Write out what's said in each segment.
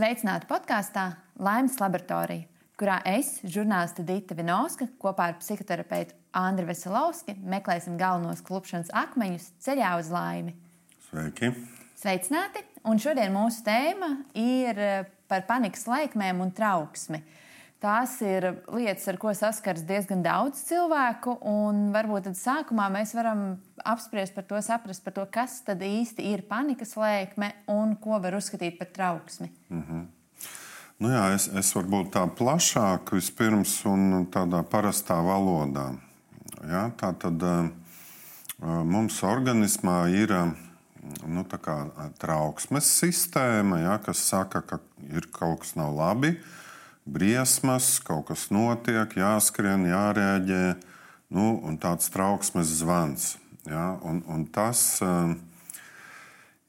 Sveicināti podkāstā Laimes laboratorija, kurā es, žurnāliste Dita Vinovska, kopā ar psihoterapeitu Andriu Veselovski meklēsim galvenos klupšanas akmeņus ceļā uz laimi. Sveiki! Sveicināti! Un šodien mūsu tēma ir par panikas laikmēm un trauksmi. Tās ir lietas, ar ko saskars diezgan daudz cilvēku. Varbūt tad sākumā mēs varam apspriest par to, saprast par to, kas tad īsti ir panikas lēkme un ko var uzskatīt par trauksmi. Mm -hmm. nu jā, es, es varbūt tā plašāk vispirms un tādā parastā valodā. Ja, tā tad uh, mums organismā ir uh, nu, trauksmes sistēma, ja, kas saka, ka ir kaut kas nav labi. Uh, briesmas, kaut kas notiek, jāskrien, jārēģē, nu, un tāds trauksmes zvans. Ja? Un, un tas uh,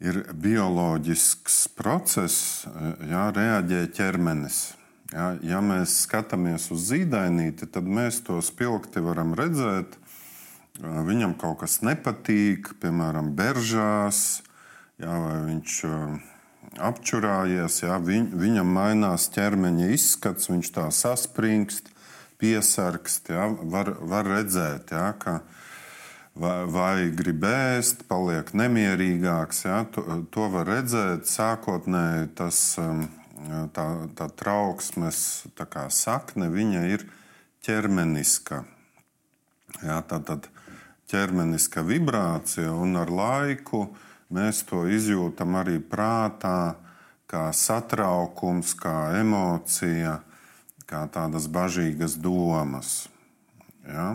ir bioloģisks process, ja reaģē ķermenis. Ja, ja mēs skatāmies uz zīdainīti, tad mēs to spilgti varam redzēt. Viņam kaut kas nepatīk, piemēram, beržās, ja, vai viņš apčurājies, ja, viņ, viņam mainās ķermeņa izskats, viņš tā saspringst, piesargst. Ja, var, var redzēt, ja, ka vai, vai grib ēst, paliek nemierīgāks. Ja, to, to var redzēt sākotnēji. Tas, um, tā, tā trauksmes tā kā sakne ir ķermeniska. Ja, tā tad ķermeniska vibrācija un ar laiku Mēs to izjūtam arī prātā, kā satraukums, kā emocija, kā tādas bažīgas domas. Ja?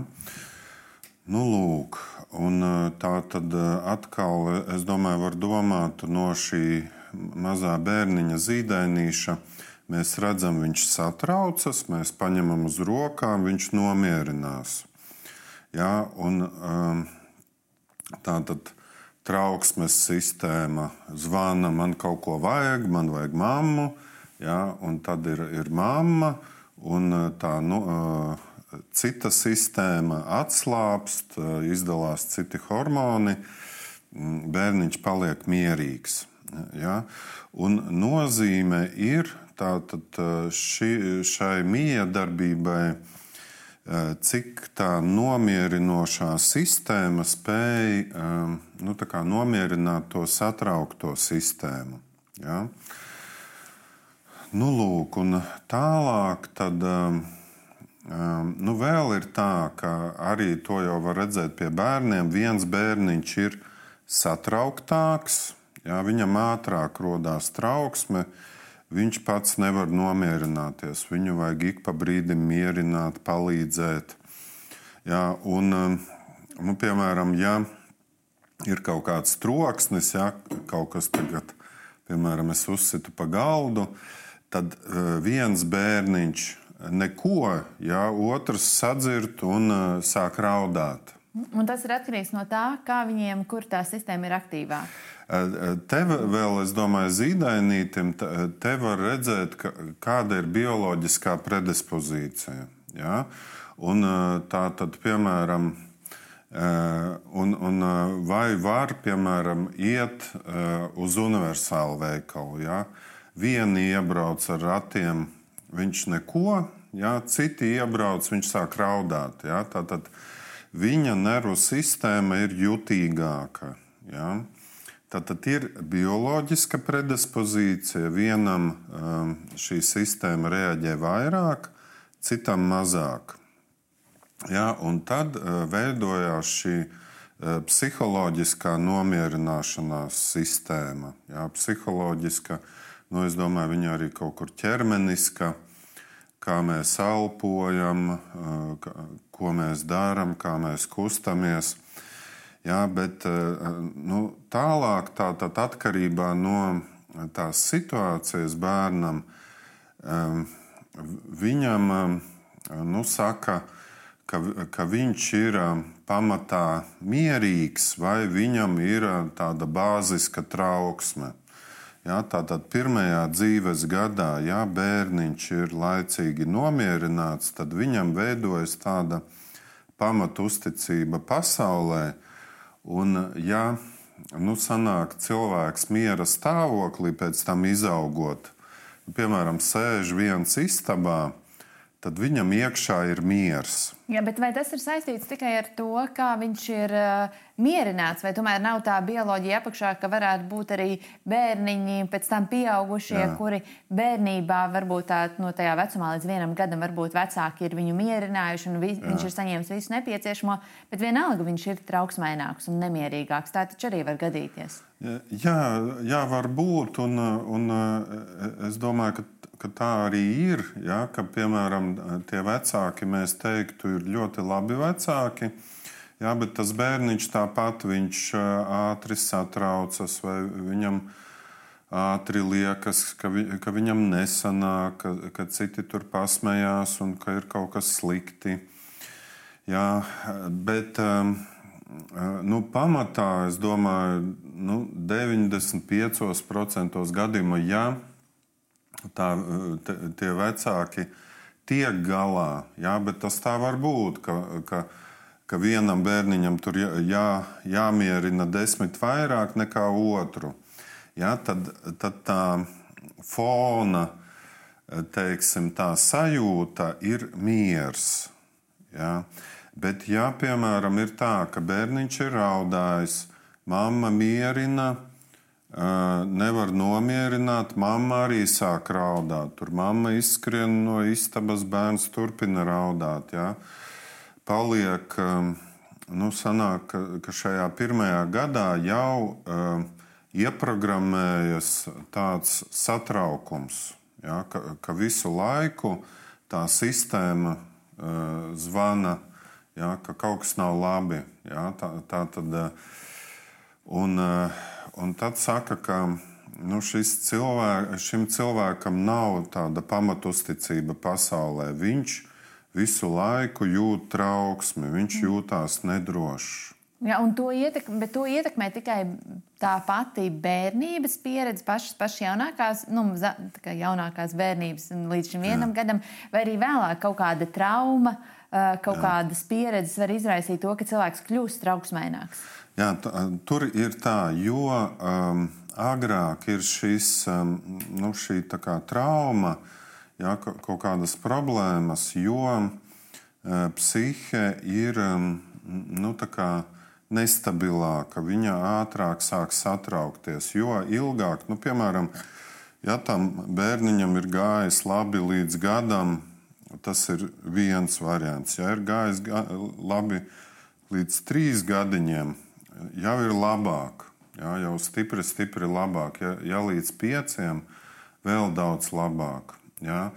Nu, lūk, un e, tā tad e, atkal, es domāju, var domāt no šī mazā bērniņa zīdainīša. Mēs redzam, viņš satraucas, mēs paņemam uz rokām, viņš nomierinās. Ja, un, tā tad trauksmes sistēma. Zvana, man kaut ko vajag, man vajag mammu, ja, un tad ir, ir mamma, un eh, tā nu, eh, cita sistēma atslābst, eh, izdalās citi hormoni, mm, bērniņš paliek mierīgs. Ja, un nozīme ir tātad ši, šai miedarbībai cik tā nomierinošā sistēma spēja eh, nu, nomierināt to satraukto sistēmu. Ja? Nu, lūk, un tālāk tad, eh, nu, vēl ir tā, ka arī to jau var redzēt pie bērniem. Viens bērniņš ir satrauktāks, ja? viņam ātrāk rodās trauksme, Viņš pats nevar nomierināties. Viņu vajag ik pa brīdim mierināt, palīdzēt. Jā, un, um, nu, piemēram, ja ir kaut kāds troksnis, ja kaut kas tagad, piemēram, es uzsitu pa galdu, tad uh, viens bērniņš neko, ja otrs sadzird un uh, sāk raudāt. Un tas ir atkarīgs no tā, kā viņiem, kur tā sistēma ir aktīvāka. Te vēl, es domāju, zīdainītam, te var redzēt, ka, kāda ir bioloģiskā predispozīcija. Ja? Un tā tad, piemēram, un, un vai var, piemēram, iet uz universālu veikalu. Ja? Vieni iebrauc ar ratiem, viņš neko, ja? citi iebrauc, viņš sāk raudāt. Ja? Tātad viņa nervu sistēma ir jutīgāka. Ja? Tātad ir bioloģiska predispozīcija. Vienam šī sistēma reaģē vairāk, citam mazāk. Ja, un tad uh, veidojās šī uh, psiholoģiskā nomierināšanās sistēma. Ja, psiholoģiska, nu, es domāju, viņa arī kaut kur ķermeniska, kā mēs elpojam, uh, ko mēs darām, kā mēs kustamies. Jā, bet nu, tālāk, tā, tā atkarībā no tās situācijas bērnam, viņam nu, saka, ka, ka viņš ir pamatā mierīgs vai viņam ir tāda bāziska trauksme. Ja, tātad pirmajā dzīves gadā, ja bērniņš ir laicīgi nomierināts, tad viņam veidojas tāda pamatusticība pasaulē, Un, ja nu, sanāk cilvēks miera stāvoklī, pēc tam izaugot, piemēram, sēž viens istabā, tad viņam iekšā ir miers. Jā, bet vai tas ir saistīts tikai ar to, kā viņš ir uh, mierināts, vai tomēr nav tā bioloģija apakšā, ka varētu būt arī bērniņi, pēc tam pieaugušie, Jā. kuri bērnībā, varbūt tā, no tajā vecumā līdz vienam gadam, varbūt vecāki ir viņu mierinājuši un vi, Jā. viņš ir saņēmis visu nepieciešamo, bet vienalga viņš ir trauksmaināks un nemierīgāks. Tā taču arī var gadīties. Jā, jā var būt, un, un es domāju, ka ka tā arī ir. Ja, ka, piemēram, tie vecāki, mēs teiktu, ir ļoti labi vecāki. Jā, bet tas bērniņš tāpat viņš ātri satraucas, vai viņam ātri liekas, ka, vi, ka viņam nesanāk, ka, ka citi tur pasmējās un ka ir kaut kas slikti. Jā, bet nu, pamatā es domāju, nu, 95% gadījumu, ja tā, tie vecāki tiek galā. Jā, bet tas tā var būt, ka, ka, ka vienam bērniņam tur jā, jā, jāmierina desmit vairāk nekā otru. Jā, tad, tad tā fona teiksim, tā sajūta ir miers. Jā. Bet, ja piemēram ir tā, ka bērniņš ir raudājis, mamma mierina, nevar nomierināt. Mamma arī sāk raudāt. Tur mamma izskrien no istabas, bērns turpina raudāt. Ja? Paliek, nu, sanāk, ka šajā pirmajā gadā jau uh, ieprogrammējas tāds satraukums, ja? ka, ka visu laiku tā sistēma uh, zvana, ja? ka kaut kas nav labi. Ja? Tā, tā tad, uh, un, uh, Un tad saka, ka nu, cilvēk, šim cilvēkam nav tāda pamatusticība pasaulē. Viņš visu laiku jūt trauksmi, viņš mm. jūtās nedrošs. Ja, to, ietekmē, to ietekmē tikai tā pati bērnības pieredze, pašas, pašas jaunākās, nu, jaunākās bērnības līdz šim vienam Jā. gadam, vai arī vēlāk kaut kāda trauma, kaut Jā. kādas pieredzes var izraisīt to, ka cilvēks kļūst trauksmaināks. Jā, tur ir tā, jo um, agrāk ir šis, um, nu, šī kā, trauma, jā, kaut kādas problēmas, jo uh, psihe ir um, nu, nestabilāka, viņa ātrāk sāk satraukties. Jo ilgāk, nu, piemēram, ja tam bērniņam ir gājis labi līdz gadam, tas ir viens variants. Ja ir gājis labi līdz trīs gadiņiem, jau ir labāk. Jā, jau stipri, stipri labāk. Ja, ja līdz pieciem, vēl daudz labāk. Jā.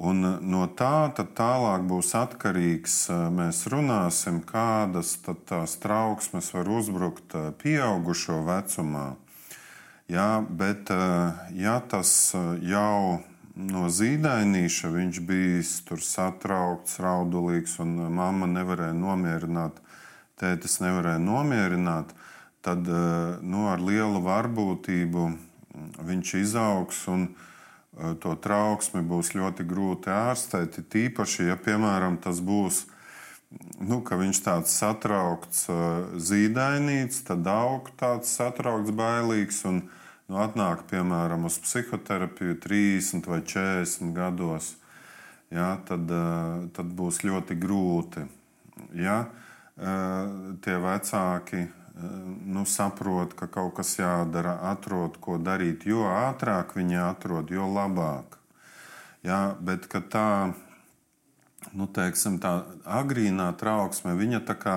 Un no tā tālāk būs atkarīgs, mēs runāsim, kādas tās trauksmes var uzbrukt pieaugušo vecumā. Jā, bet ja tas jau no zīdainīša viņš bija satraukts, raudulīgs un mamma nevarēja nomierināt tētis nevarēja nomierināt, tad eh, nu, ar lielu varbūtību viņš izaugs eh, to trauksmi būs ļoti grūti ārstēt. Tīpaši, ja piemēram tas būs nu, viņš tāds satraukts, eh, zīdainīts, tad aug tāds satraukts, bailīgs. Un, nu, atnāk, piemēram, uz psihoterapiju 30 vai 40 gados, ja, tad, tad būs ļoti grūti. Ja. Eh, tie vecāki eh, nu, saprot, ka kaut kas jādara, atrod, ko darīt. Jo ātrāk viņi atrod, jo labāk. Jā, bet tā, nu, teiksim, tā agrīnā trauksme, viņa tā kā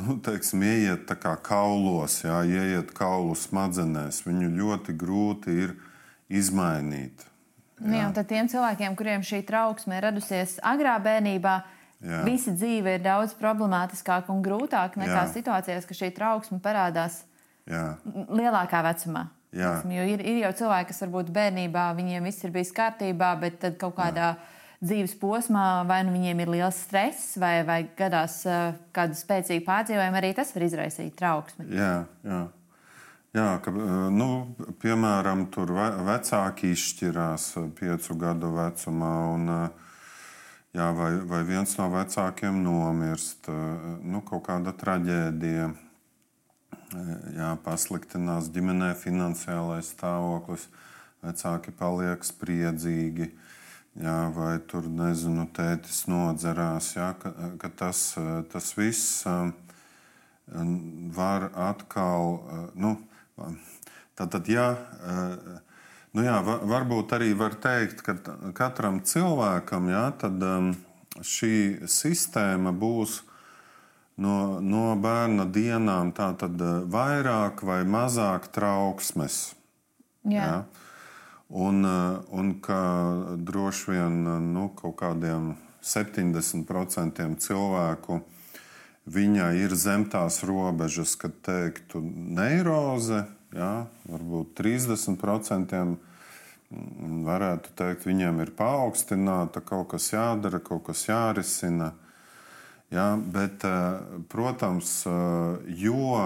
nu, teiksim, ieiet kā kaulos, jā, ieiet kaulu smadzenēs. Viņu ļoti grūti ir izmainīt. Nu jā, tad tiem cilvēkiem, kuriem šī trauksme ir radusies agrā bērnībā, Jā. Visa dzīve ir daudz problemātiskāka un grūtāka nekā Jā. situācijās, ka šī trauksme parādās Jā. lielākā vecumā. Jā. Jo ir, ir jau cilvēki, kas varbūt bērnībā viņiem viss ir bijis kārtībā, bet tad kaut kādā Jā. Dzīves posmā vai nu viņiem ir liels stress, vai, vai gadās uh, kāda spēcīga pārdzīvojuma, arī tas var izraisīt trauksmi. Jā, jā. Jā, ka, nu, piemēram, tur vecāki izšķirās piecu gadu vecumā. Un, uh, jā, vai, vai viens no vecākiem nomirst, nu, kaut kāda traģēdija, jā, pasliktinās ģimenē finansiālais stāvoklis, vecāki paliek spriedzīgi, jā, vai tur, nezinu, tētis nodzerās, jā, ka, ka tas, tas viss var atkal, nu, tātad, jā, nu jā, varbūt arī var teikt, ka katram cilvēkam, jā, tad šī sistēma būs no, no bērna dienām tātad vairāk vai mazāk trauksmes. Jā. Jā? Un, un ka droši vien nu, kaut kādiem 70% cilvēku viņai ir zem tās robežas, kad teiktu neiroze, jā, varbūt 30% varētu teikt, viņiem ir paaugstināta, kaut kas jādara, kaut kas jārisina. Jā, bet, protams, jo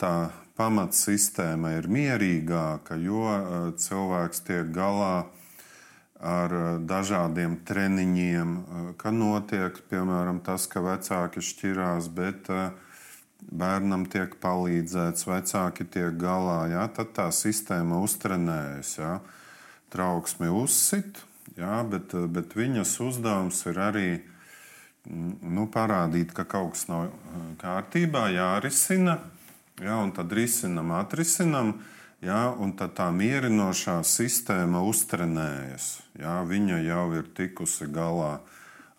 tā pamatsistēma ir mierīgāka, jo eh, cilvēks tiek galā ar eh, dažādiem treniņiem, eh, ka notiek piemēram tas, ka vecāki šķirās, bet bērnam tiek palīdzēts, vecāki tiek galā. Jā, tad tā sistēma uztrenējas. Jā. Trauksmi uzsit, jā, bet, bet viņas uzdevums ir arī mm, nu, parādīt, ka kaut kas nav kārtībā, jārisina Ja, un tad risinām, atrisinām, ja, un tad tā mierinošā sistēma uztrenējas. Ja, viņa jau ir tikusi galā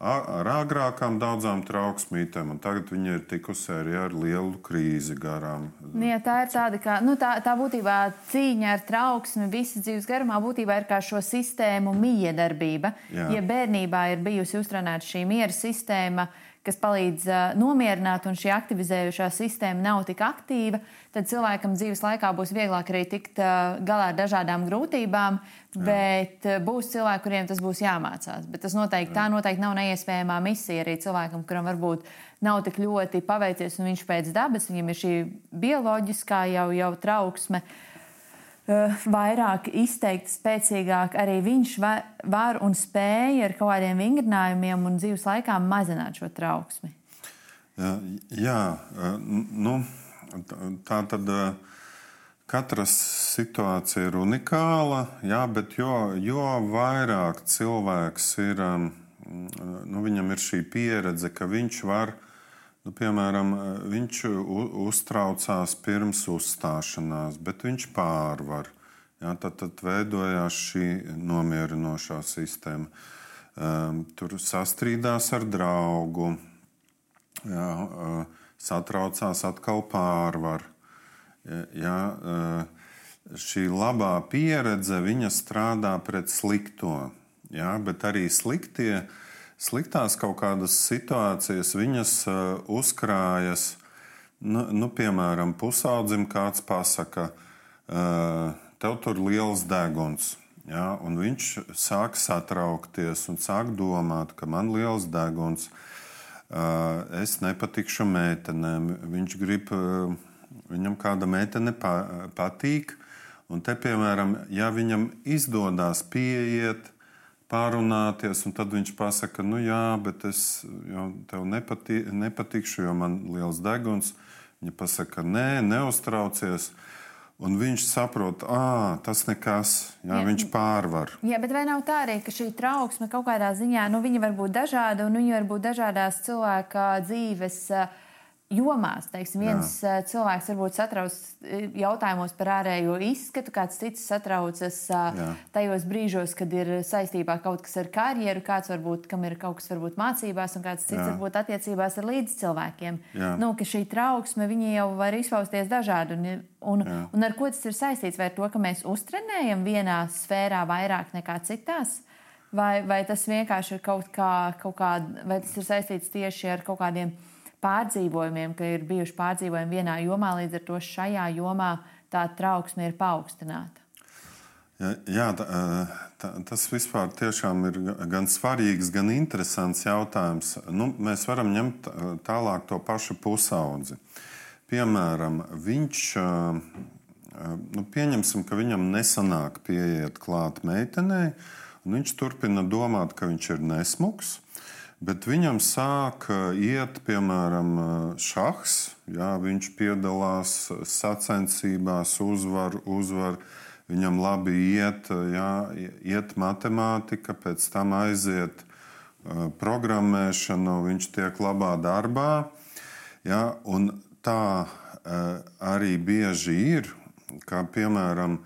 ar agrākām daudzām trauksmītēm, un tagad viņa ir tikusi arī ar lielu krīzi garām. Nu, ja, tā ir tāda, kā, nu, tā, tā būtībā cīņa ar trauksmi visas dzīves garumā būtībā ir kā šo sistēmu miedarbība. Jā. Ja bērnībā ir bijusi uztrenēta šī miera sistēma, kas palīdz uh, nomierināt, un šī aktivizējošā sistēma nav tik aktīva, tad cilvēkam dzīves laikā būs vieglāk arī tikt uh, galā ar dažādām grūtībām, Jā. bet uh, būs cilvēki, kuriem tas būs jāmācās. Bet tas noteikti, Jā. tā noteikti nav neiespējamā misija arī cilvēkam, kuram varbūt nav tik ļoti paveicies, un viņš pēc dabas, viņam ir šī bioloģiskā jau, jau trauksme. Uh, vairāk izteikti, spēcīgāk, arī viņš var, un spēja ar kaut kādiem vingrinājumiem un dzīves laikā mazināt šo trauksmi. Jā eh, nu, tā tad eh, katra situācija ir unikāla, jā, bet jo, jo vairāk cilvēks ir, nu, viņam ir šī pieredze, ka viņš var Nu, piemēram, viņš uztraucās pirms uzstāšanās, bet viņš pārvar. Ja, tad, tad veidojās šī nomierinošā sistēma. Um, tur sastrīdās ar draugu, ja, uh, satraucās, atkal pārvar. Ja, uh, šī labā pieredze strādā pret slikto, ja, bet arī sliktie uh, sliktās kaut kādas situācijas, viņas uh, uzkrājas. Nu, nu, piemēram, pusaudzim kāds pasaka, uh, tev tur ir liels deguns. Ja, viņš sāk satraukties un sāk domāt, ka man ir liels deguns, uh, es nepatikšu meitenēm. Viņš grib, viņam kāda meitene pa, patīk. Un te, piemēram, ja viņam izdodas pieiet, pārunāties, un tad viņš pasaka, nu jā, bet es tev nepatī, nepatikšu, jo man ir liels deguns. Viņa pasaka, nē, neuztraucies. Un viņš saprot, ah, tas nekas, jā, jā, viņš pārvar. Jā, bet vai nav tā arī, ka šī trauksme kaut kādā ziņā, nu, viņa var būt dažāda, un viņa var būt dažādās cilvēka dzīves uh, jomās. Teiksim, viens Jā. Eh, cilvēks varbūt satrauc eh, jautājumos par ārējo izskatu, kāds cits satraucas eh, Jā. tajos brīžos, kad ir saistībā kaut kas ar karjeru, kāds varbūt, kam ir kaut kas varbūt mācībās, un kāds cits Jā. varbūt attiecībās ar līdzcilvēkiem. Nu, šī trauksme jau var izpausties dažādi. Un, un, Jā. un ar ko tas ir saistīts? Vai ar to, ka mēs uztrenējam vienā sfērā vairāk nekā citās? Vai, vai tas vienkārši ir kaut kā, kaut kā, vai tas ir saistīts tieši ar kaut kādiem pārdzīvojumiem, ka ir bijuši pārdzīvojumi vienā jomā, līdz ar to šajā jomā tā trauksme ir paaugstināta. Jā, tā, tā, tas vispār ir gan svarīgs, gan interesants jautājums. Nu, mēs varam ņemt tālāk to pašu pusaudzi. Piemēram, viņš, nu, pieņemsim, ka viņam nesanāk pieiet klāt meitenei, un viņš turpina domāt, ka viņš ir nesmugs. Bet viņam sāk iet, piemēram, šachs. Jā, viņš piedalās sacensībās, uzvar, uzvar. Viņam labi iet, jā, iet matemātika, pēc tam aiziet programmēšana, viņš tiek labā darbā. Jā, tā arī bieži ir, ka, piemēram,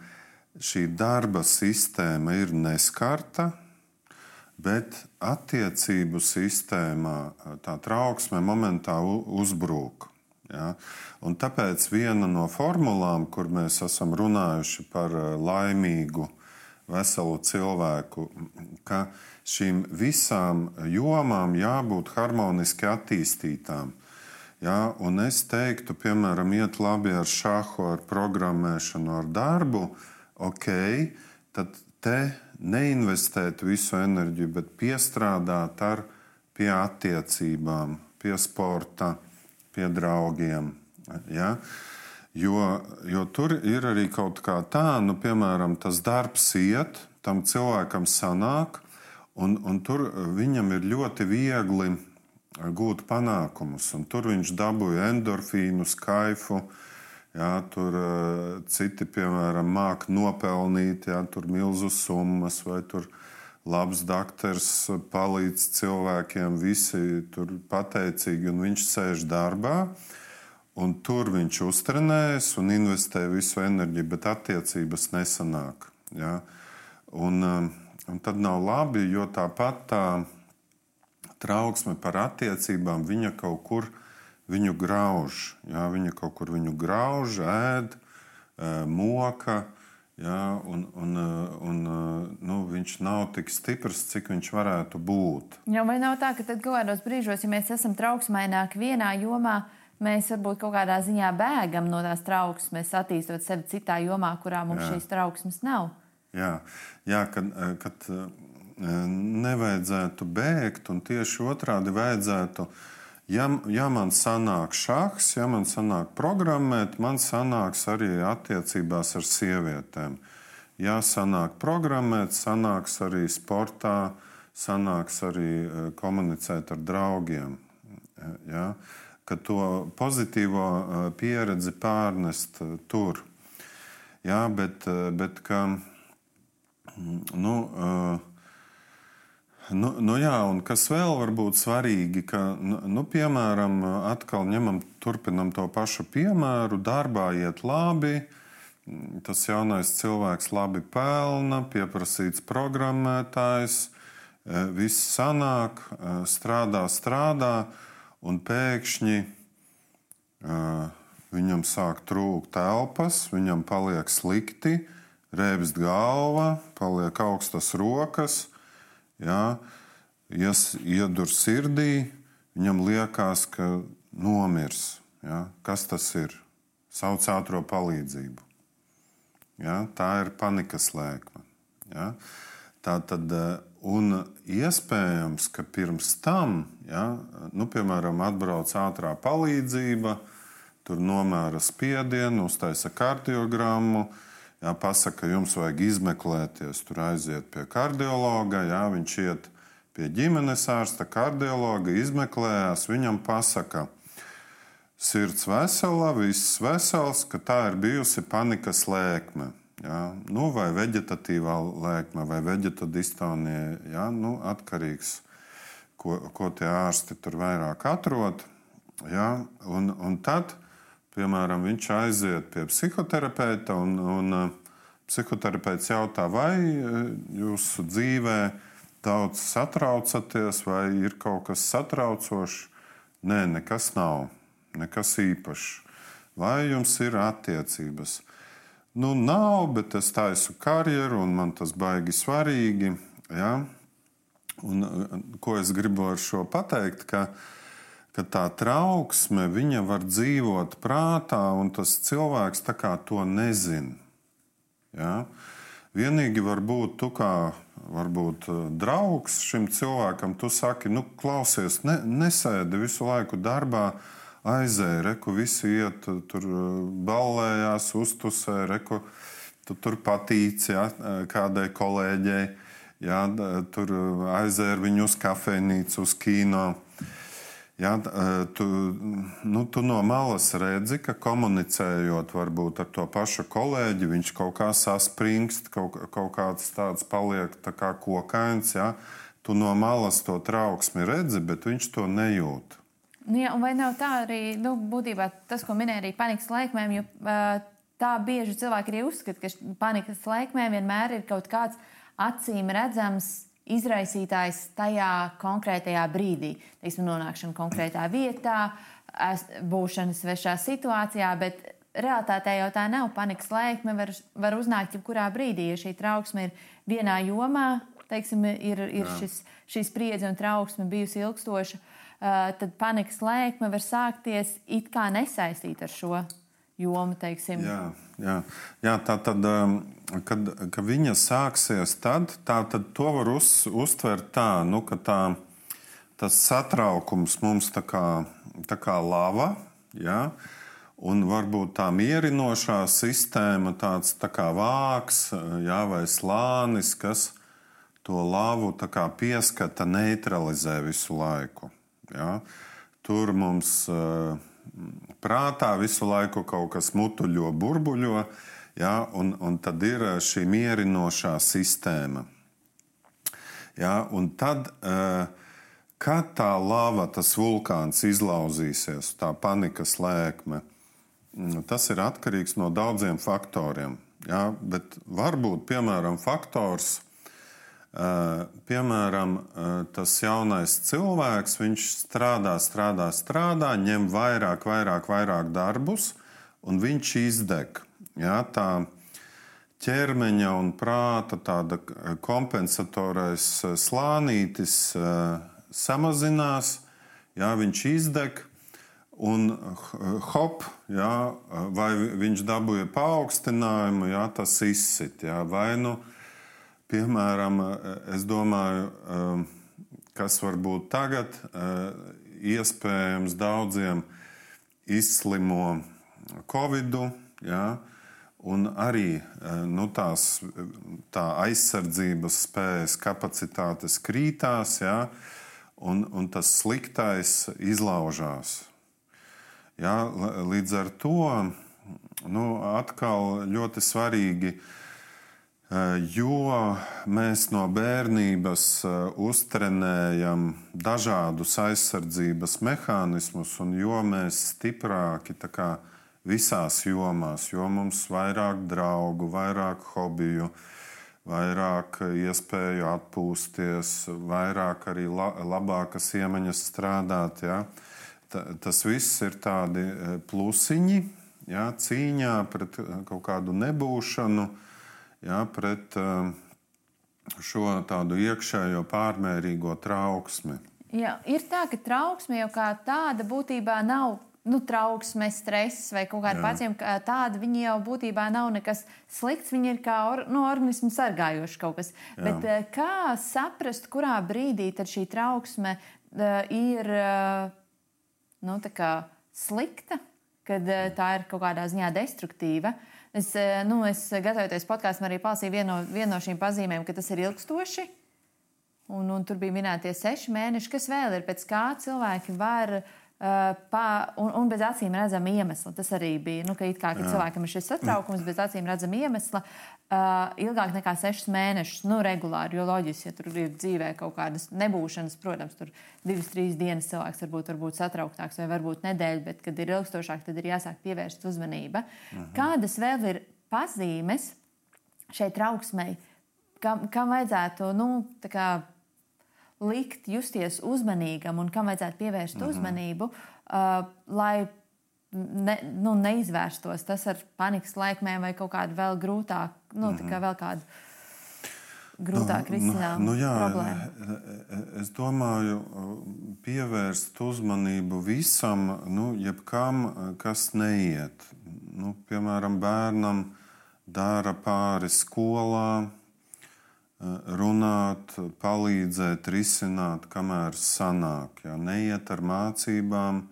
šī darba sistēma ir neskarta bet attiecību sistēmā tā trauksme momentā uzbrūk. Ja? Un tāpēc viena no formulām, kur mēs esam runājuši par laimīgu, veselu cilvēku, ka šīm visām jomām jābūt harmoniski attīstītām. Ja? Un es teiktu, piemēram, iet labi ar šāhu, ar programmēšanu, ar darbu, ok, tad te neinvestēt visu enerģiju, bet piestrādāt ar pie attiecībām, pie sporta, pie draugiem. Ja? Jo, jo tur ir arī kaut kā tā, nu, piemēram, tas darbs iet, tam cilvēkam sanāk, un, un tur viņam ir ļoti viegli gūt panākumus. Tur viņš dabūja endorfīnu, skaifu, uh, Jā, tur uh, citi, piemēram, māca nopelnīt, jā, milzu summas, vai tur labs doktors palīdz cilvēkiem, visi tur pateicīgi, un viņš sēž darbā. Un tur viņš uztrenējas un investē visu enerģiju, bet attiecības nesanāk. Ja? Un, un tad nav labi, jo tāpat tā trauksme par attiecībām viņa kaut kur ir viņu grauž. Jā, viņa kaut kur viņu grauž, ēd, moka. Jā, un, un, un, nu, viņš nav tik stiprs, cik viņš varētu būt. Jā, vai nav tā, ka tad kaut kādos brīžos, ja mēs esam trauksmaināki vienā jomā, mēs varbūt kaut kādā ziņā bēgam no tās trauksmes, attīstot sevi citā jomā, kurā mums jā. šīs trauksmes nav? Jā, jā kad, kad nevajadzētu bēgt, un tieši otrādi vajadzētu uh, Ja, ja man sanāk šachs, ja man sanāk programmēt, man sanāks arī attiecībās ar sievietēm. Ja sanāk programmēt, sanāks arī sportā, sanāks arī e, komunicēt ar draugiem. E, ja? Ka to pozitīvo e, pieredzi pārnest tur. Ja? Bet, bet ka, nu, uh, Nu, nu jā, un kas vēl var būt svarīgi, ka, nu, nu, piemēram, atkal ņemam, turpinam to pašu piemēru, darbā iet labi, tas jaunais cilvēks labi pelna, pieprasīts programmētājs, e, viss sanāk, e, strādā, strādā, un pēkšņi e, viņam sāk trūkt telpas, viņam paliek slikti, rēbst galva, paliek augstas rokas ja, iedur sirdī, viņam liekas, ka nomirs. Ja, kas tas ir? Sauc ātrā palīdzību. Ja, tā ir panikas lēkme. Ja. Tā tad, eh, un iespējams, ka pirms tam, ja, nu, piemēram, atbrauc ātrā palīdzība, tur nomēra spiedienu, uztaisa kardiogrammu, Jā, pasaka, jums vajag izmeklēties, tur aiziet pie kardiologa. Jā, viņš iet pie ģimenes ārsta, kardiologa, izmeklējās. Viņam pasaka, sirds vesela, viss vesels, ka tā ir bijusi panikas lēkme. Jā, nu, vai vegetatīvā lēkme, vai vegetadistonija. Jā, nu, atkarīgs, ko, ko tie ārsti tur vairāk atrod. Jā, un, un tad Piemēram, viņš aiziet pie psihoterapeita un, un uh, psihoterapeits jautā, vai uh, jūsu dzīvē daudz satraucaties, vai ir kaut kas satraucošs. Nē, nekas nav, nekas īpašs. Vai jums ir attiecības? Nu, nav, bet es taisu karjeru, un man tas baigi svarīgi. Ja? Un, uh, ko es gribu ar šo pateikt? Ka, uh, ka tā trauksme var dzīvot prātā, un tas cilvēks to nezina. Ja? Vienīgi var būt tu kā varbūt, eh, draugs šim cilvēkam. Tu saki, nu, klausies, ne, nesēdi visu laiku darbā, aizēji, reku visi iet, tur eh, ballējās, uztusē, reku tu tur patīci ja, kādai kolēģei. jā, tur aizēr viņu uz kafejnīcu, uz kino. Jā, tu, nu, tu no malas redzi, ka komunicējot varbūt ar to pašu kolēģi, viņš kaut kā saspringst, kaut, kaut kāds tāds paliek tā kā kokains. Jā. Tu no malas to trauksmi redzi, bet viņš to nejūt. Nu, jā, vai nav tā arī, nu, būtībā tas, ko minēja arī panikas laikmēm, jo tā bieži cilvēki arī uzskata, ka panikas laikmēm vienmēr ir kaut kāds acīm redzams izraisītājs tajā konkrētajā brīdī. Teiksim, nonākšana konkrētā vietā, būšana svešā situācijā, bet realitātē jau tā nav. Panikas lēkme var, var uznākt jebkurā brīdī. Ja šī trauksme ir vienā jomā, teiksim, ir, ir šis, šī spriedze un trauksme bijusi ilgstoša, tad panikas lēkme var sākties it kā nesaistīt ar šo jomu. Teiksim. Jā, jā. jā tā tad, um, kad, kad viņa sāksies, tad, tā, tad to var uz, uztvert tā, nu, ka tā, tas satraukums mums tā kā, tā kā lava. Jā, Un varbūt tā mierinošā sistēma, tāds tā kā vāks jā, vai slānis, kas to lavu pieskata, neutralizē visu laiku. Jā. Tur mums uh, prātā visu laiku kaut kas mutuļo, burbuļo, ja, un, un tad ir eh, šī mierinošā sistēma. Ja, un tad, eh, kad tā lava, tas vulkāns izlauzīsies, tā panikas lēkme, mm, tas ir atkarīgs no daudziem faktoriem. Ja, bet varbūt, piemēram, faktors, Eh, piemēram, tas jaunais cilvēks, viņš strādā, strādā, strādā, ņem vairāk, vairāk, vairāk darbus, un viņš izdeg. Ja, tā ķermeņa un prāta tāda kompensatorais eh, slānītis samazinās, ja, viņš izdeg. Un hop, jā, vai viņš dabūja paaugstinājumu, jā, tas izsit. Jā, vai nu Piemēram, es domāju, kas varbūt tagad iespējams daudziem izslimo Covid, ja, un arī uh, nu, tās tā aizsardzības spējas kapacitātes krītās, ja, un, un tas sliktais izlaužās. Ja, līdz ar to nu, atkal ļoti svarīgi Eh, jo mēs no bērnības eh, uztrenējam dažādus aizsardzības mehānismus, un jo mēs stiprāki kā, visās jomās, jo mums ir vairāk draugu, vairāk hobiju, vairāk iespēju atpūsties, vairāk arī la, labākas iemaņas strādāt. Ja? Ta, tas viss ir tādi eh, plusiņi ja? cīņā pret kaut kādu nebūšanu ja, pret um, šo tādu iekšējo pārmērīgo trauksmi. Jā, ir tā, ka trauksme jau kā tāda būtībā nav nu, trauksme, stress vai kaut kāda pacienta tāda, viņi jau būtībā nav nekas slikts. Viņi ir kā or, nu, organismu sargājoši kaut kas. Jā. Bet kā saprast, kurā brīdī šī trauksme uh, ir uh, nu, slikta, kad uh, tā ir kaut kādā ziņā destruktīva? Uh, Es, eh, nu, es gatavoties podkāstam, arī palasīju vienu no, vienu no šīm pazīmēm, ka tas ir ilgstoši. Un, un tur bija minētie seši mēneši, kas vēl ir pēc kā cilvēki var uh, Uh, pā, un, un bez acīm redzama iemesla. Tas arī bija. Nu, ka kā, cilvēkam ir šis satraukums, bez acīm redzama iemesla uh, ilgāk nekā sešus mēnešus, nu, regulāri. Jo loģiski, ja tur ir dzīvē kaut kādas nebūšanas, protams, tur divas, trīs dienas cilvēks varbūt, varbūt satrauktāks vai varbūt nedēļa, bet, kad ir ilgstošāk, tad ir jāsāk pievērst uzmanība. Uh mhm. Kādas vēl ir pazīmes šai trauksmei, kam, kam vajadzētu, nu, tā kā likt justies uzmanīgam un kam vajadzētu pievērst mm -hmm. uzmanību, uh, lai ne, nu, neizvērstos tas ar panikas laikmēm vai kaut kādu vēl grūtāku, nu, mm -hmm. vēl kādu grūtāk nu, risināt nu, nu, jā, problēmu. E, e, es domāju, pievērst uzmanību visam, nu, jebkam, kas neiet. Nu, piemēram, bērnam dara pāri skolā, runāt, palīdzēt, risināt, kamēr sanāk. Ja? Neiet ar mācībām,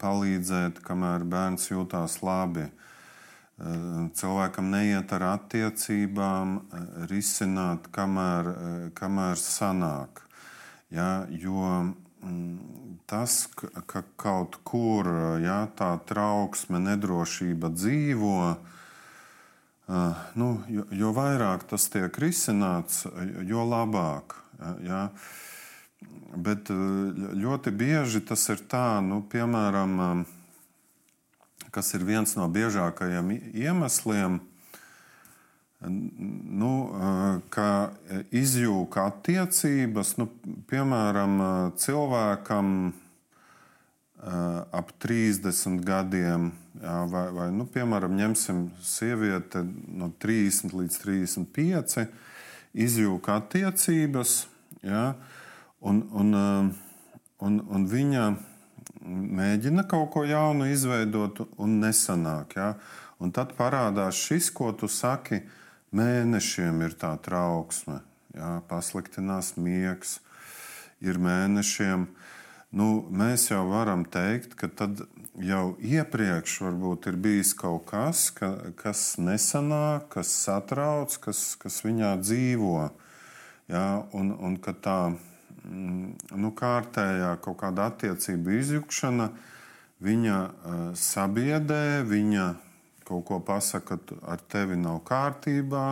palīdzēt, kamēr bērns jūtās labi. cilvēkam neiet ar attiecībām, risināt, kamēr, kamēr sanāk. Ja, jo mm, tas, ka kaut kur ja, tā trauksme, nedrošība dzīvo, nu, jo, jo vairāk tas tiek risināts, jo labāk. Ja. Bet ļoti bieži tas ir tā, nu, piemēram, kas ir viens no biežākajiem iemesliem, nu, ka izjūka attiecības, nu, piemēram, cilvēkam ap 30 gadiem, vai, vai nu, piemēram, ņemsim sievieti no 30 līdz 35, izjūka attiecības, jā, un, un, un, un viņa mēģina kaut ko jaunu izveidot, un nesanāk. Ja? Un tad parādās šis, ko tu saki, mēnešiem ir tā trauksme, ja? pasliktinās miegs, ir mēnešiem. Nu, mēs jau varam teikt, ka tad jau iepriekš varbūt ir bijis kaut kas, ka, kas nesanāk, kas satrauc, kas, kas viņā dzīvo. Ja? Un, un ka tā Mm, nu, kārtējā kaut kāda attiecība izjukšana, viņa uh, sabiedē, viņa kaut ko pasaka, ka ar tevi nav kārtībā,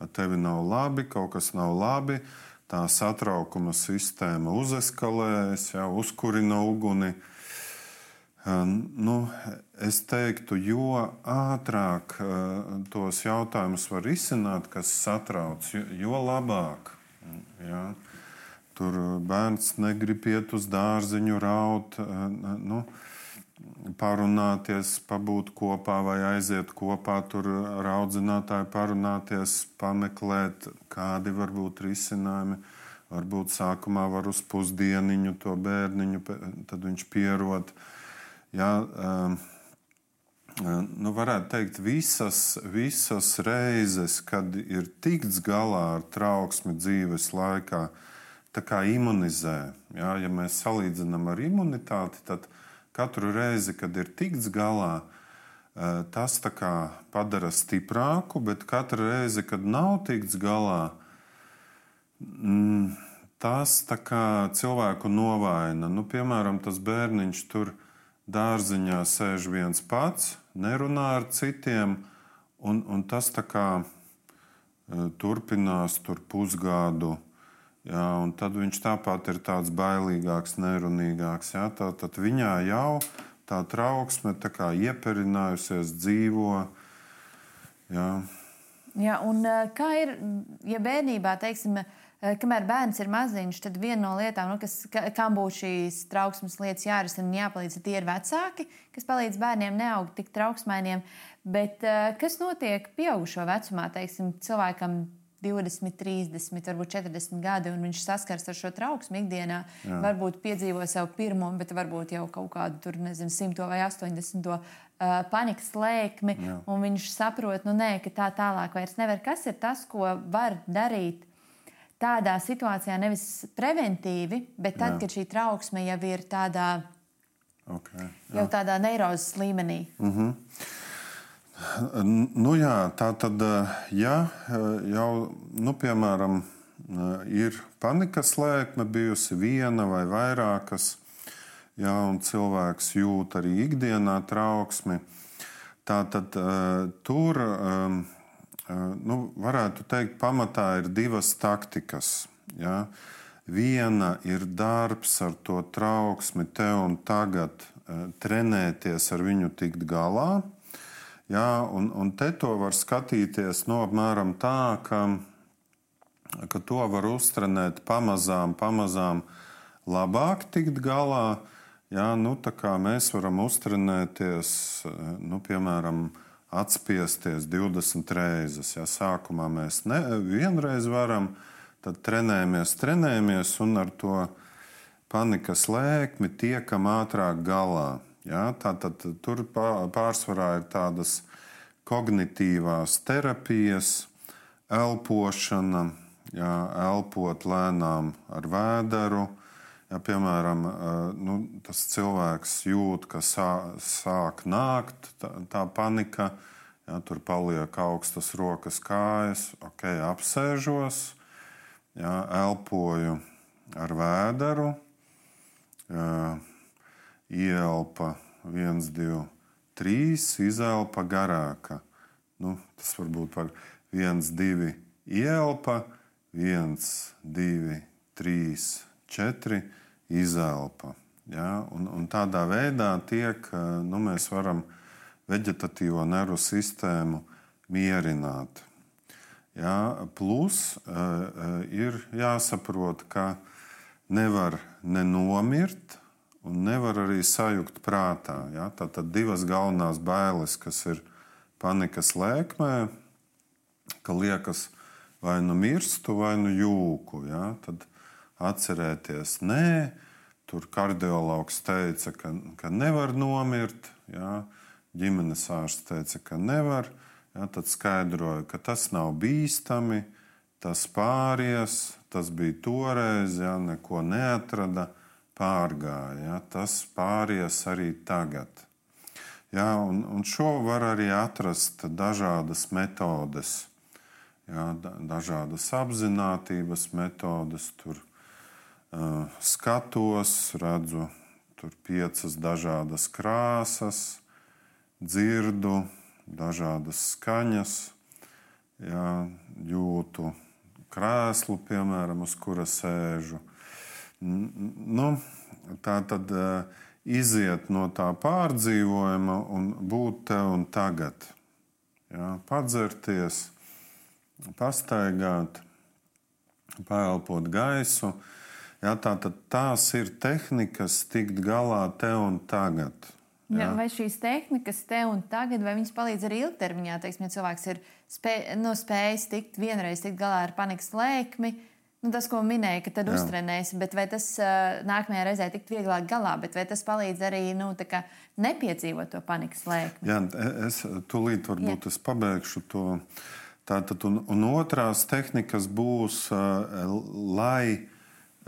ar tevi nav labi, kaut kas nav labi. Tā satraukuma sistēma uzeskalējas, jau uzkurina uguni. Nu, es teiktu, jo ātrāk tos jautājumus var izsināt, kas satrauc, jo, labāk. Ja? Tur bērns negrib iet uz dārziņu, raut, nu, parunāties, pabūt kopā vai aiziet kopā, tur ar audzinātāju parunāties, pameklēt, kādi var būt risinājumi. Varbūt sākumā var uz pusdieniņu to bērniņu, tad viņš pierod. Jā, um, nu, varētu teikt, visas, visas reizes, kad ir tikts galā ar trauksmi dzīves laikā, uh, imunizē. Ja, ja mēs salīdzinām ar imunitāti, tad katru reizi, kad ir tikts galā, eh, tas padara stiprāku, bet katru reizi, kad nav tikts galā, mm, tas cilvēku novaina. Nu, piemēram, tas bērniņš tur dārziņā sēž viens pats, nerunā ar citiem, un, un tas kā, eh, turpinās tur pusgadu Un tad viņš tāpat ir tāds bailīgāks, nerunīgāks. Jā, tā, tad viņā jau tā trauksme tā kā ieperinājusies, dzīvo. Jā. Jā, un kā ir, ja bērnībā, teiksim, kamēr bērns ir maziņš, tad viena no lietām, nu, kas, kam būtu šīs trauksmes lietas jārisina un jāpalīdz, tie ir vecāki, kas palīdz bērniem neaugt tik trauksmainiem. Bet kas notiek pieaugušo vecumā, teiksim, cilvēkam 20, 30, varbūt 40 gadi, un viņš saskars ar šo trauksmu ikdienā. Jā. Varbūt piedzīvo savu pirmo, bet varbūt jau kaut kādu tur, nezinu, 100 vai 80 uh, panikas lēkmi, Jā. un viņš saprot, nu nē, ka tā tālāk vairs nevar. Kas ir tas, ko var darīt? Tādā situācijā nevis preventīvi, bet tad, Jā. kad šī trauksme jau ir tādā, okay, jā. jau tādā neirozes līmenī. Mm -hmm. Nu, jā, tā tad, ja jau, nu, piemēram, ir panikas lēkme bijusi viena vai vairākas, jā, un cilvēks jūt arī ikdienā trauksmi, tad tur, nu, varētu teikt, pamatā ir divas taktikas. Jā. Viena ir darbs ar to trauksmi, te un tagad trenēties ar viņu tikt galā, Jā, un, un te to var skatīties no apmēram tā, ka, ka to var uztrenēt pamazām, pamazām labāk tikt galā. Jā, nu, mēs varam uztrenēties, nu, piemēram, atspiesties 20 reizes. Ja sākumā mēs ne, vienreiz varam, tad trenējamies, trenējamies un ar to panikas lēkmi tiekam ātrāk galā. Ja, Tātad tur pārsvarā ir tādas kognitīvās terapijas, elpošana, ja, elpot lēnām ar vēderu. Ja, piemēram, nu, tas cilvēks jūt, ka sā, sāk nākt tā, tā panika, Ja, tur paliek augstas rokas, kājas, ok, apsēžos, ja, elpoju ar vēderu, ja, ielpa 1, 2, 3, izelpa garāka. Nu, tas var būt par 1, 2, ielpa, 1, 2, 3, 4, izelpa. Ja? Un, un tādā veidā tiek, nu, mēs varam vegetatīvo nervu sistēmu mierināt. Ja? Plus uh, ir jāsaprot, ka nevar nenomirt un nevar arī sajukt prātā. Ja? Tātad divas galvenās bailes, kas ir panikas lēkmē, ka liekas, vai nu mirstu, vai nu jūku. Ja? Tad atcerēties, nē, Tur kardiologs teica, ka, ka nevar nomirt. Jā. Ģimenes ārsts teica, ka nevar. Jā, tad skaidroja, ka tas nav bīstami, tas pāries, tas bija toreiz, jā, neko neatrada, pārgāja. Tas pāries arī tagad. Jā, un, un šo var arī atrast dažādas metodes, jā, dažādas apziņotības metodes. Tur skatos, redzu tur piecas dažādas krāsas, dzirdu dažādas skaņas, jā, jūtu krēslu, piemēram, uz kura sēžu. Nu, tā tad iziet no tā pārdzīvojuma un būt te un tagad. Jā, padzerties, pastaigāt, pēlpot gaisu. Ja, tā, tās ir tehnikas tikt galā te un tagad. Ja. Ja, vai šīs tehnikas te un tagad, vai viņas palīdz arī ilgtermiņā? Teiksim, ja cilvēks ir spēj, nu, spējis tikt vienreiz tikt galā ar panikas lēkmi, nu, tas, ko minēja, ka tad Jā. uztrenēs, bet vai tas uh, nākamajā reizē tikt vieglāk galā, bet vai tas palīdz arī nu, nepiedzīvot to panikas lēkmi? Jā, es tūlīt varbūt Jā. es pabeigšu to. Tātad, un, un otrās tehnikas būs, uh, lai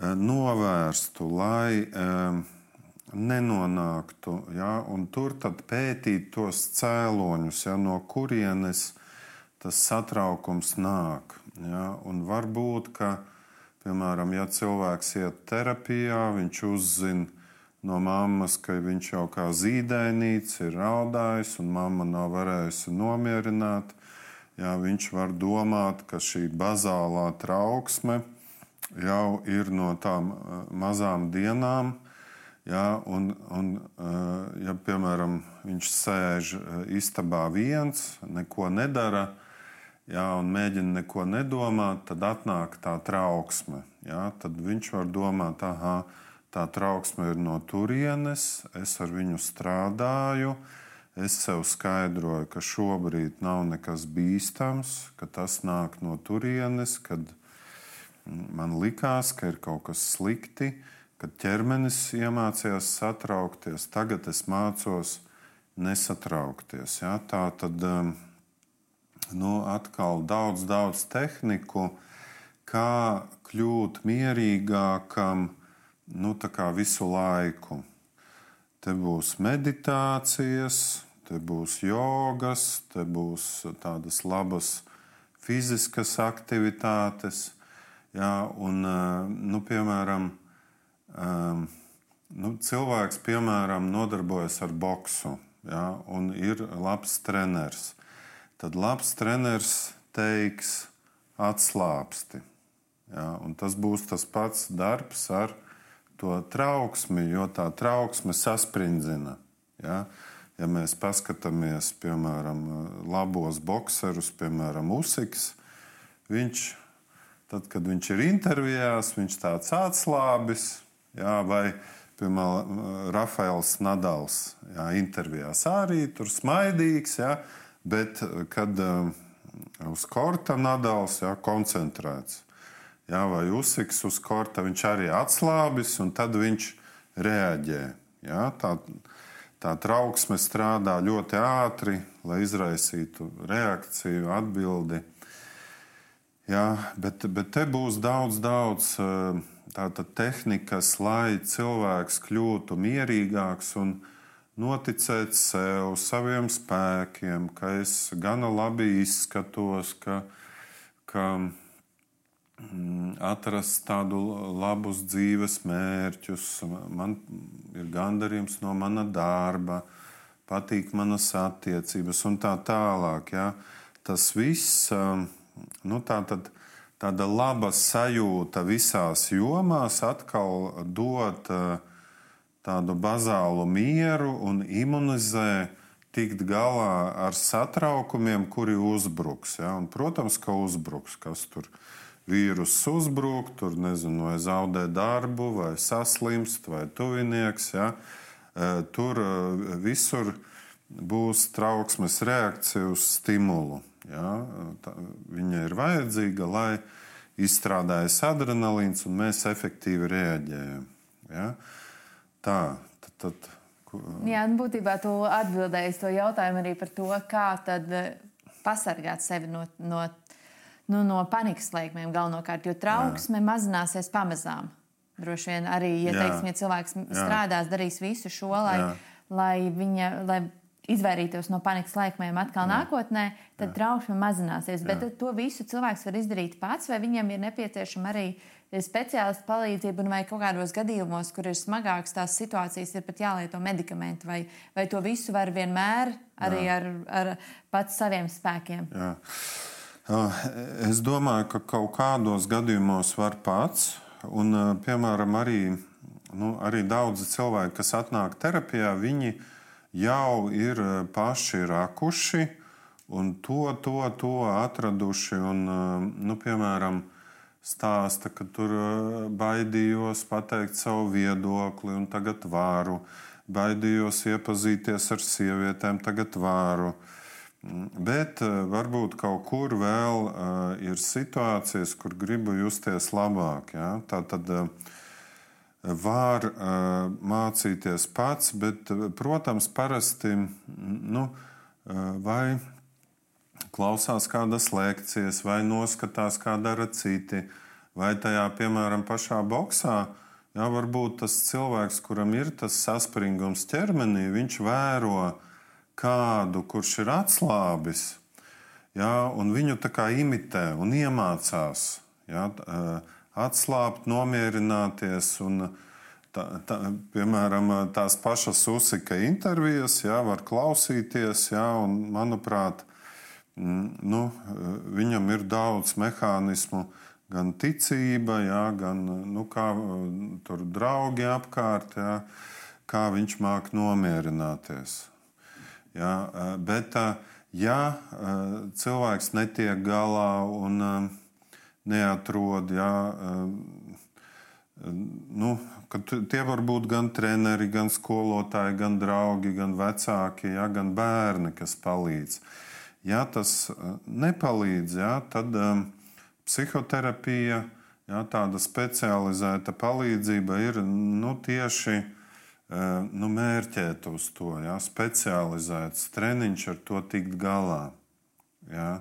Eh, novērstu, lai um, nenonāktu. Ja, tur pētīt tos cēloņus, ja, no kurienes tas satraukums nāk. Ja, varbūt, ka, piemēram, ja cilvēks iet terapijā, viņš uzzina no mammas, ka viņš jau kā zīdainīts ir raudājis, un mamma nav varējusi nomierināt. Ja, viņš var domāt, ka šī bazālā trauksme jau ir no tām eh, mazām dienām. Ja, un, un, eh, ja, piemēram, viņš sēž eh, istabā viens, neko nedara, ja, un mēģina neko nedomāt, tad atnāk tā trauksme. Ja, tad viņš var domāt, ah, tā trauksme ir no turienes, es ar viņu strādāju. Es sev skaidroju, ka šobrīd nav nekas bīstams, ka tas nāk no turienes, kad Man likās, ka ir kaut kas slikti, kad ķermenis iemācījās satraukties. Tagad es mācos nesatraukties. Ja? Tā tad um, nu, atkal daudz, daudz tehniku, kā kļūt mierīgākam nu, visu laiku. Te būs meditācijas, te būs jogas, te būs tādas labas fiziskas aktivitātes Jā, un, nu, piemēram, nu, cilvēks piemēram, nodarbojas ar boksu jā, un ir labs treneris. Tad labs treneris teiks, atslābsti. Jā, tas būs tas pats darbs ar to trauksmi, jo tā trauksme sasprindzina. Jā. Ja mēs paskatāmies, piemēram, labos boxerus, piemēram, Usiks, viņš Tad, kad viņš ir intervijās, viņš tāds atslābis, jā, vai, piemēram, Rafaels Nadals jā, intervijās arī tur smaidīgs, jā, bet kad um, uz korta Nadals jā, koncentrēts, jā, vai uzsiks uz korta, viņš arī atslābis, un tad viņš reaģē. Jā, tā, tā trauksme strādā ļoti ātri, lai izraisītu reakciju, atbildi. Jā, bet, bet te būs daudz, daudz tāda tehnikas, lai cilvēks kļūtu mierīgāks un noticēt sev, saviem spēkiem, ka es gana labi izskatos, ka, ka mm, atrast tādu labus dzīves mērķus, man ir gandarījums no mana darba, patīk manas attiecības un tā tālāk. Ja? Tas viss, nu, tā tad tāda laba sajūta visās jomās atkal dod tādu bazālu mieru un imunizē tikt galā ar satraukumiem, kuri uzbruks. Ja? Un, protams, ka uzbruks, kas tur vīrus uzbruk, tur nezinu, vai zaudē darbu, vai saslimst, vai tuvinieks. Ja? Tur visur būs trauksmes reakcija uz stimulu. Ja? Tā, viņa ir vajadzīga, lai izstrādājas adrenalīns un mēs efektīvi reaģējam. Ja? Tā, tad, tad, Jā, nu, būtībā tu atbildēji to jautājumu arī par to, kā tad eh, pasargāt sevi no, no, nu, no panikas lēkmēm galvenokārt, jo trauksme Jā. mazināsies pamazām. Droši vien arī, ja, teiksim, ja cilvēks Jā. strādās, darīs visu šo, lai, Jā. lai, viņa, lai izvairītos no panikas laikmēm atkal Jā. nākotnē, tad Jā. trauksme mazināsies. Jā. Bet to visu cilvēks var izdarīt pats, vai viņam ir nepieciešama arī speciālistu palīdzība, vai kaut kādos gadījumos, kur ir smagākas tās situācijas, ir pat jālieto medikamenti, vai, vai to visu var vienmēr arī Jā. ar, ar pats saviem spēkiem. Jā. Es domāju, ka kaut kādos gadījumos var pats, un piemēram arī, nu, arī daudzi cilvēki, kas atnāk terapijā, viņi jau ir paši rakuši un to, to, to atraduši. Un, nu, piemēram, stāsta, ka tur baidījos pateikt savu viedokli, un tagad varu. Baidījos iepazīties ar sievietēm, tagad varu. Mm, bet varbūt kaut kur vēl ir situācijas, kur gribu justies labāk. Ja? Tā tad var mācīties pats, bet, protams, parasti nu, vai klausās kādas lekcijas, vai noskatās, kā dara citi, vai tajā, piemēram, pašā boxā. Jā, varbūt tas cilvēks, kuram ir tas saspringums ķermenī, viņš vēro kādu, kurš ir atslābis, jā, un viņu tā kā imitē un iemācās. Jā, uh, atslābt, nomierināties. Un, tā, tā, piemēram, tās pašas uzsika intervijas, jā, var klausīties, jā, un, manuprāt, nu, viņam ir daudz mehānismu, gan ticība, jā, gan nu, kā tur draugi apkārt, jā, kā viņš māk nomierināties. Jā, bet, ja cilvēks netiek galā un neatrod. Jā, nu, tie var būt gan treneri, gan skolotāji, gan draugi, gan vecāki, jā, gan bērni, kas palīdz. Ja tas nepalīdz, jā, tad um, psihoterapija, jā, tāda specializēta palīdzība ir nu, tieši uh, nu, mērķēta uz to, jā, specializēts treniņš ar to tikt galā. Jā.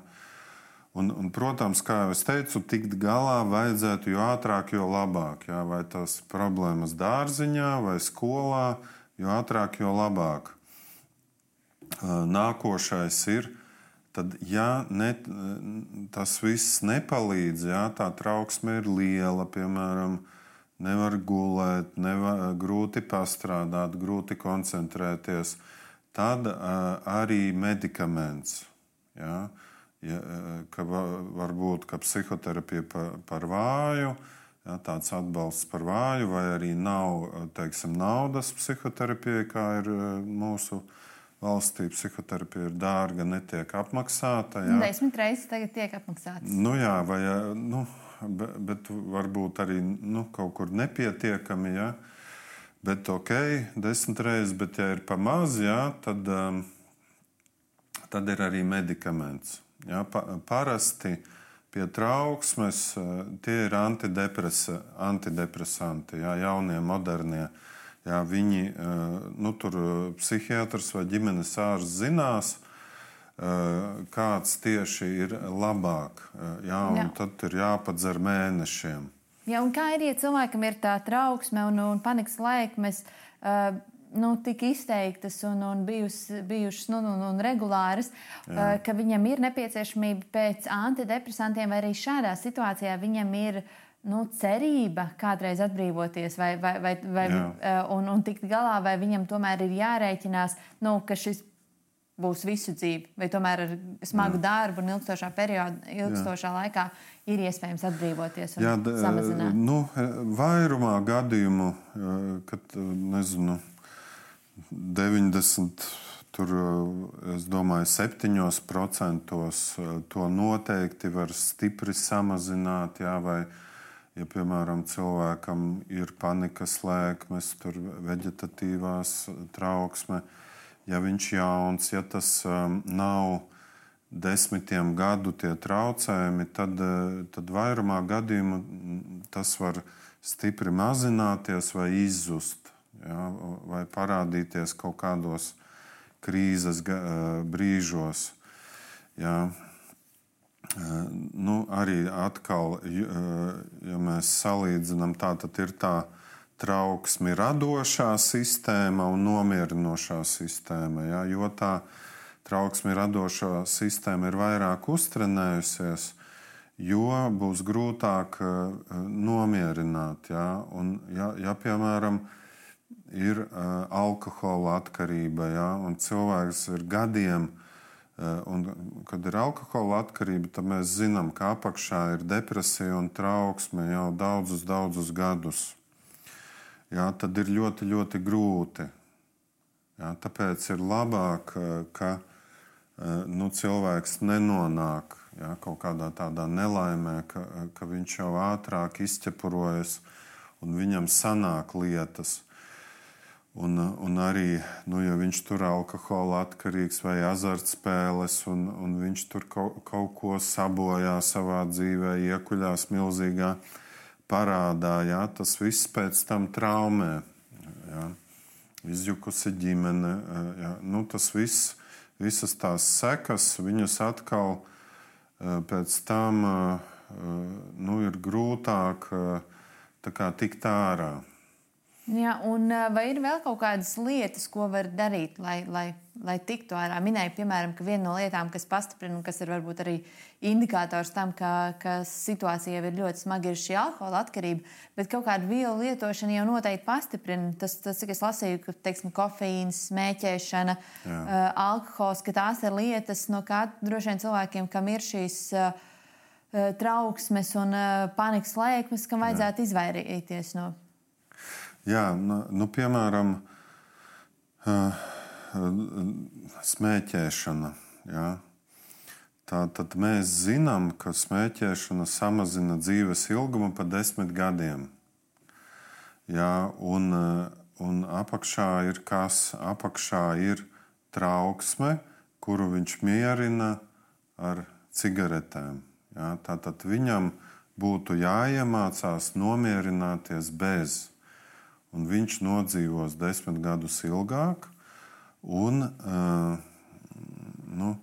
Un, un, protams, kā jau es teicu, tikt galā vajadzētu jo ātrāk, jo labāk. Jā, vai tas problēmas dārziņā vai skolā, jo ātrāk, jo labāk. Nākošais ir, tad, ja ne, tas viss nepalīdz, ja tā trauksme ir liela, piemēram, nevar gulēt, nevar, grūti pastrādāt, grūti koncentrēties, tad arī medikaments. Ja, ja, ka varbūt ka psihoterapija par, par vāju, ja, tāds atbalsts par vāju, vai arī nav teiksim, naudas psihoterapijai, kā ir e, mūsu valstī. Psihoterapija ir dārga, netiek apmaksāta. Ja. Desmit reizes tagad tiek apmaksāta. Nu, jā, vai, nu, bet, bet varbūt arī nu, kaut kur nepietiekami. Ja. Bet ok, desmit reizes, bet ja ir pa maz, ja, tad, um, tad ir arī medikaments. Ja, pa, parasti pie trauksmes tie ir antidepresanti, ja, jaunie, modernie. Ja, viņi, nu, tur psihiatrs vai ģimenes ārsts zinās, kāds tieši ir labāk. Ja, Jā. Tad ir jāpadzer mēnešiem. Ja, kā ir, ja cilvēkam ir tā trauksme un, un panikas laikmes? Nu, tik izteiktas un, un bijus, bijušas nu, un, un regulāras, Jā. ka viņam ir nepieciešamība pēc antidepresantiem, vai arī šādā situācijā viņam ir nu, cerība kādreiz atbrīvoties vai, vai, vai, vai, un, un tikt galā, vai viņam tomēr ir jārēķinās, nu, ka šis būs visu dzīvi, vai tomēr ar smagu Jā. darbu un ilgstošā periodā, ilgstošā Jā. laikā ir iespējams atbrīvoties un Jā, d, samazināt? Nu, vairumā gadījumu, kad nezinu, 90. Tur, es domāju, 7% to noteikti var stipri samazināt. Jā, vai, ja, piemēram, cilvēkam ir panikas lēkmes, vegetatīvās trauksme, ja viņš ir jauns, ja tas um, nav desmitiem gadu tie traucējumi, tad, uh, tad vairumā gadījumu tas var stipri mazināties vai izzust ja, vai parādīties kaut kādos krīzes brīžos. Ja. Nu, arī atkal, ja mēs salīdzinām, tā tad ir tā trauksme radošā sistēma un nomierinošā sistēma. Ja, jo tā trauksme radošā sistēma ir vairāk uztrenējusies, jo būs grūtāk nomierināt. Ja, un, ja, ja, piemēram, ir alkohola atkarība, ja, un cilvēks ir gadiem. Uh, un, kad ir alkohola atkarība, tad mēs zinām, ka apakšā ir depresija un trauksme jau daudzus, daudzus gadus. Jā, tad ir ļoti, ļoti grūti. Jā, tāpēc ir labāk, ka nu, cilvēks nenonāk jā, kaut kādā tādā nelaimē, ka, ka viņš jau ātrāk izķepurojas un viņam sanāk lietas. Un, un arī, nu, ja viņš tur ir alkohola atkarīgs vai azartspēles, un, un viņš tur kaut, kaut ko sabojā savā dzīvē, iekuļās milzīgā parādā, jā, tas viss pēc tam traumē. Jā. Izjukusi ģimene, jā. Nu, tas viss, visas tās sekas, viņas atkal pēc tam nu, ir grūtāk kā, tikt ārā. Jā, un vai ir vēl kaut kādas lietas, ko var darīt, lai, lai, lai tiktu ārā? Minēju, piemēram, ka viena no lietām, kas pastiprina un kas ir varbūt arī indikators tam, ka, ka situācija jau ir ļoti smaga, ir šī alkohola atkarība. Bet kaut kāda vielu lietošana jau noteikti pastiprina. Tas, tas cik es lasīju, ka teiksim, kofeīns, smēķēšana, Jā. uh, alkohols, ka tās ir lietas, no kā droši vien cilvēkiem, kam ir šīs. Uh, trauksmes un uh, panikas lēkmes, kam vajadzētu Jā. izvairīties no Jā, nu, nu piemēram, smēķēšana. Jā. Tā tad mēs zinām, ka smēķēšana samazina dzīves ilgumu pa desmit gadiem. Jā, un, un apakšā ir kas? Apakšā ir trauksme, kuru viņš mierina ar cigaretēm. Jā, tātad viņam būtu jāiemācās nomierināties bez un viņš nodzīvos desmit gadus ilgāk un uh, nu,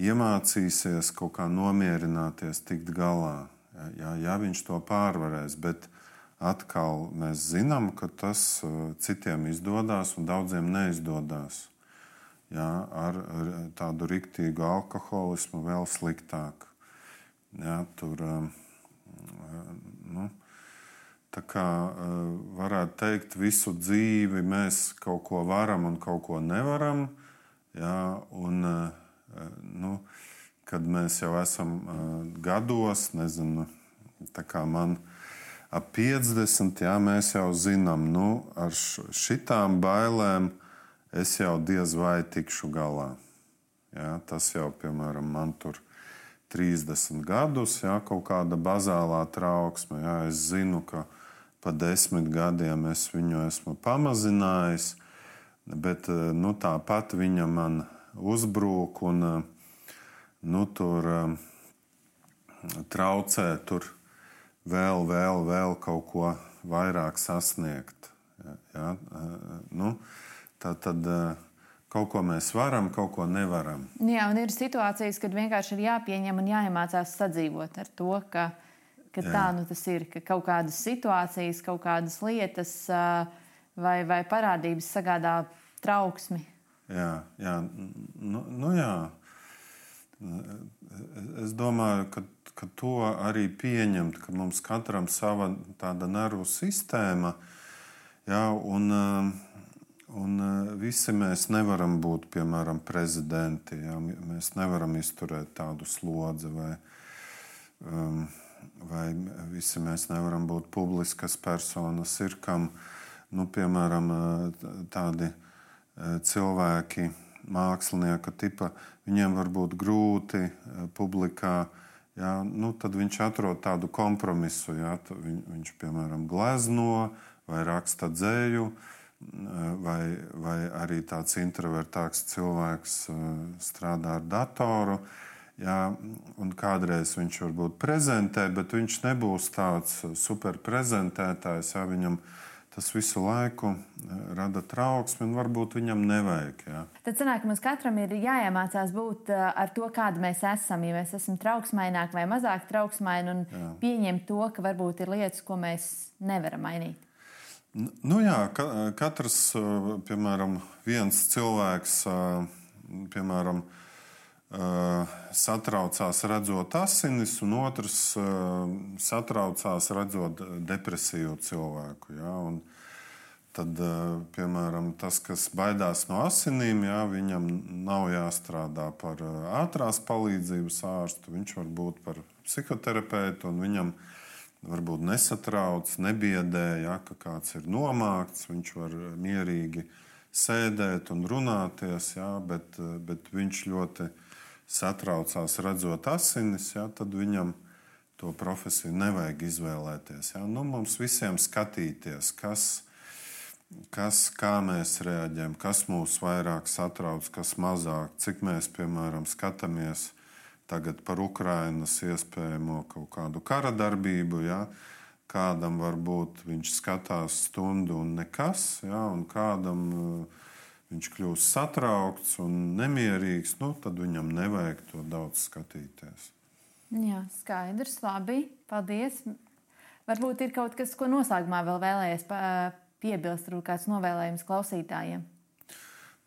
iemācīsies kaut kā nomierināties, tikt galā. Ja, ja viņš to pārvarēs, bet atkal mēs zinām, ka tas uh, citiem izdodas un daudziem neizdodas. Ja, ar, ar tādu riktīgu alkoholismu vēl sliktāk. Ja, tur, nu, Tā kā eh, varētu teikt, visu dzīvi mēs kaut ko varam un kaut ko nevaram. Jā, un, eh, nu, kad mēs jau esam gados, nezinu, tā kā man ap 50, jā, mēs jau zinām, nu, ar šitām bailēm es jau diez vai tikšu galā. Jā, tas jau, piemēram, man tur 30 gadus, jā, kaut kāda bazālā trauksme. Jā, es zinu, ka pa desmit gadiem es viņu esmu pamazinājis, bet eh, nu, tāpat viņa man uzbrūk un eh, nu, tur eh, traucē tur vēl, vēl, vēl kaut ko vairāk sasniegt. Ja? Nu, tā tad kaut ko mēs varam, kaut ko nevaram. Jā, un ir situācijas, kad vienkārši ir jāpieņem un jāiemācās sadzīvot ar to, ka ka Jā. tā nu tas ir, ka kaut kādas situācijas, kaut kādas lietas vai, vai parādības sagādā trauksmi. Jā, jā, nu, nu jā. Es domāju, ka, ka to arī pieņemt, ka mums katram sava tāda nervu sistēma, jā, un, un visi mēs nevaram būt, piemēram, prezidenti. Jā, mēs nevaram izturēt tādu slodzi, vai, um, vai visi mēs nevaram būt publiskas personas. Ir kam, nu, piemēram, tādi cilvēki mākslinieka tipa, viņiem var būt grūti eh, publikā. Jā, nu, tad viņš atrod tādu kompromisu. Jā, viņ, viņš, piemēram, glezno vai raksta dzēju, eh, vai, vai arī tāds introvertāks cilvēks strādā ar datoru. Jā, un kādreiz viņš varbūt prezentē, bet viņš nebūs tāds superprezentētājs. Jā, viņam tas visu laiku eh, rada trauksmi, un varbūt viņam nevajag. Jā. Tad sanāk, mums katram ir jāiemācās būt eh, ar to, kāda mēs esam. Ja mēs esam trauksmaināki vai mazāk trauksmaini, un jā. pieņemt to, ka varbūt ir lietas, ko mēs nevaram mainīt. Nu jā, ka, katrs, eh, piemēram, viens cilvēks, piemēram, satraucās redzot asinis, un otrs satraucās redzot depresīvu cilvēku. Ja? Un tad, piemēram, tas, kas baidās no asinīm, ja, viņam nav jāstrādā par ātrās palīdzības ārstu, viņš var būt par psihoterapeitu un viņam varbūt nesatrauc, nebiedē, ja, ka kāds ir nomākts, viņš var mierīgi sēdēt un runāties, ja, bet, bet viņš ļoti satraucās redzot asinis, ja, tad viņam to profesiju nevajag izvēlēties. Ja. Nu, mums visiem skatīties, kas, kas, kā mēs reaģējam, kas mūs vairāk satrauc, kas mazāk, cik mēs, piemēram, skatāmies tagad par Ukrainas iespējamo kaut kādu kara darbību. Ja. Kādam varbūt viņš skatās stundu un nekas, ja, un kādam viņš kļūst satraukts un nemierīgs, nu, tad viņam nevajag to daudz skatīties. Jā, skaidrs, labi. Paldies. Varbūt ir kaut kas, ko noslēgumā vēl vēlējies piebilst, varbūt kāds novēlējums klausītājiem.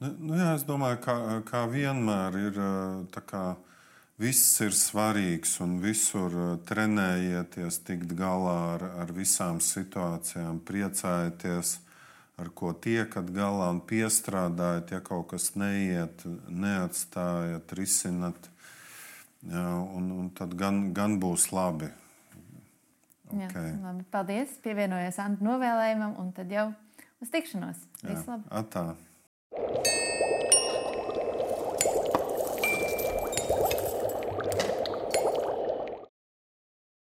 Nu, nu jā, es domāju, ka kā vienmēr ir kā, viss ir svarīgs un visur trenējieties, tikt galā ar, ar visām situācijām, priecājieties ar ko tiekat galā un piestrādājat, ja kaut kas neiet, neatstājat, risinat. Un, un tad gan, gan būs labi. Okay. Jā, labi. Paldies! Pievienojies Antu novēlējumam, un tad jau uz tikšanos. Visu labi! Atā.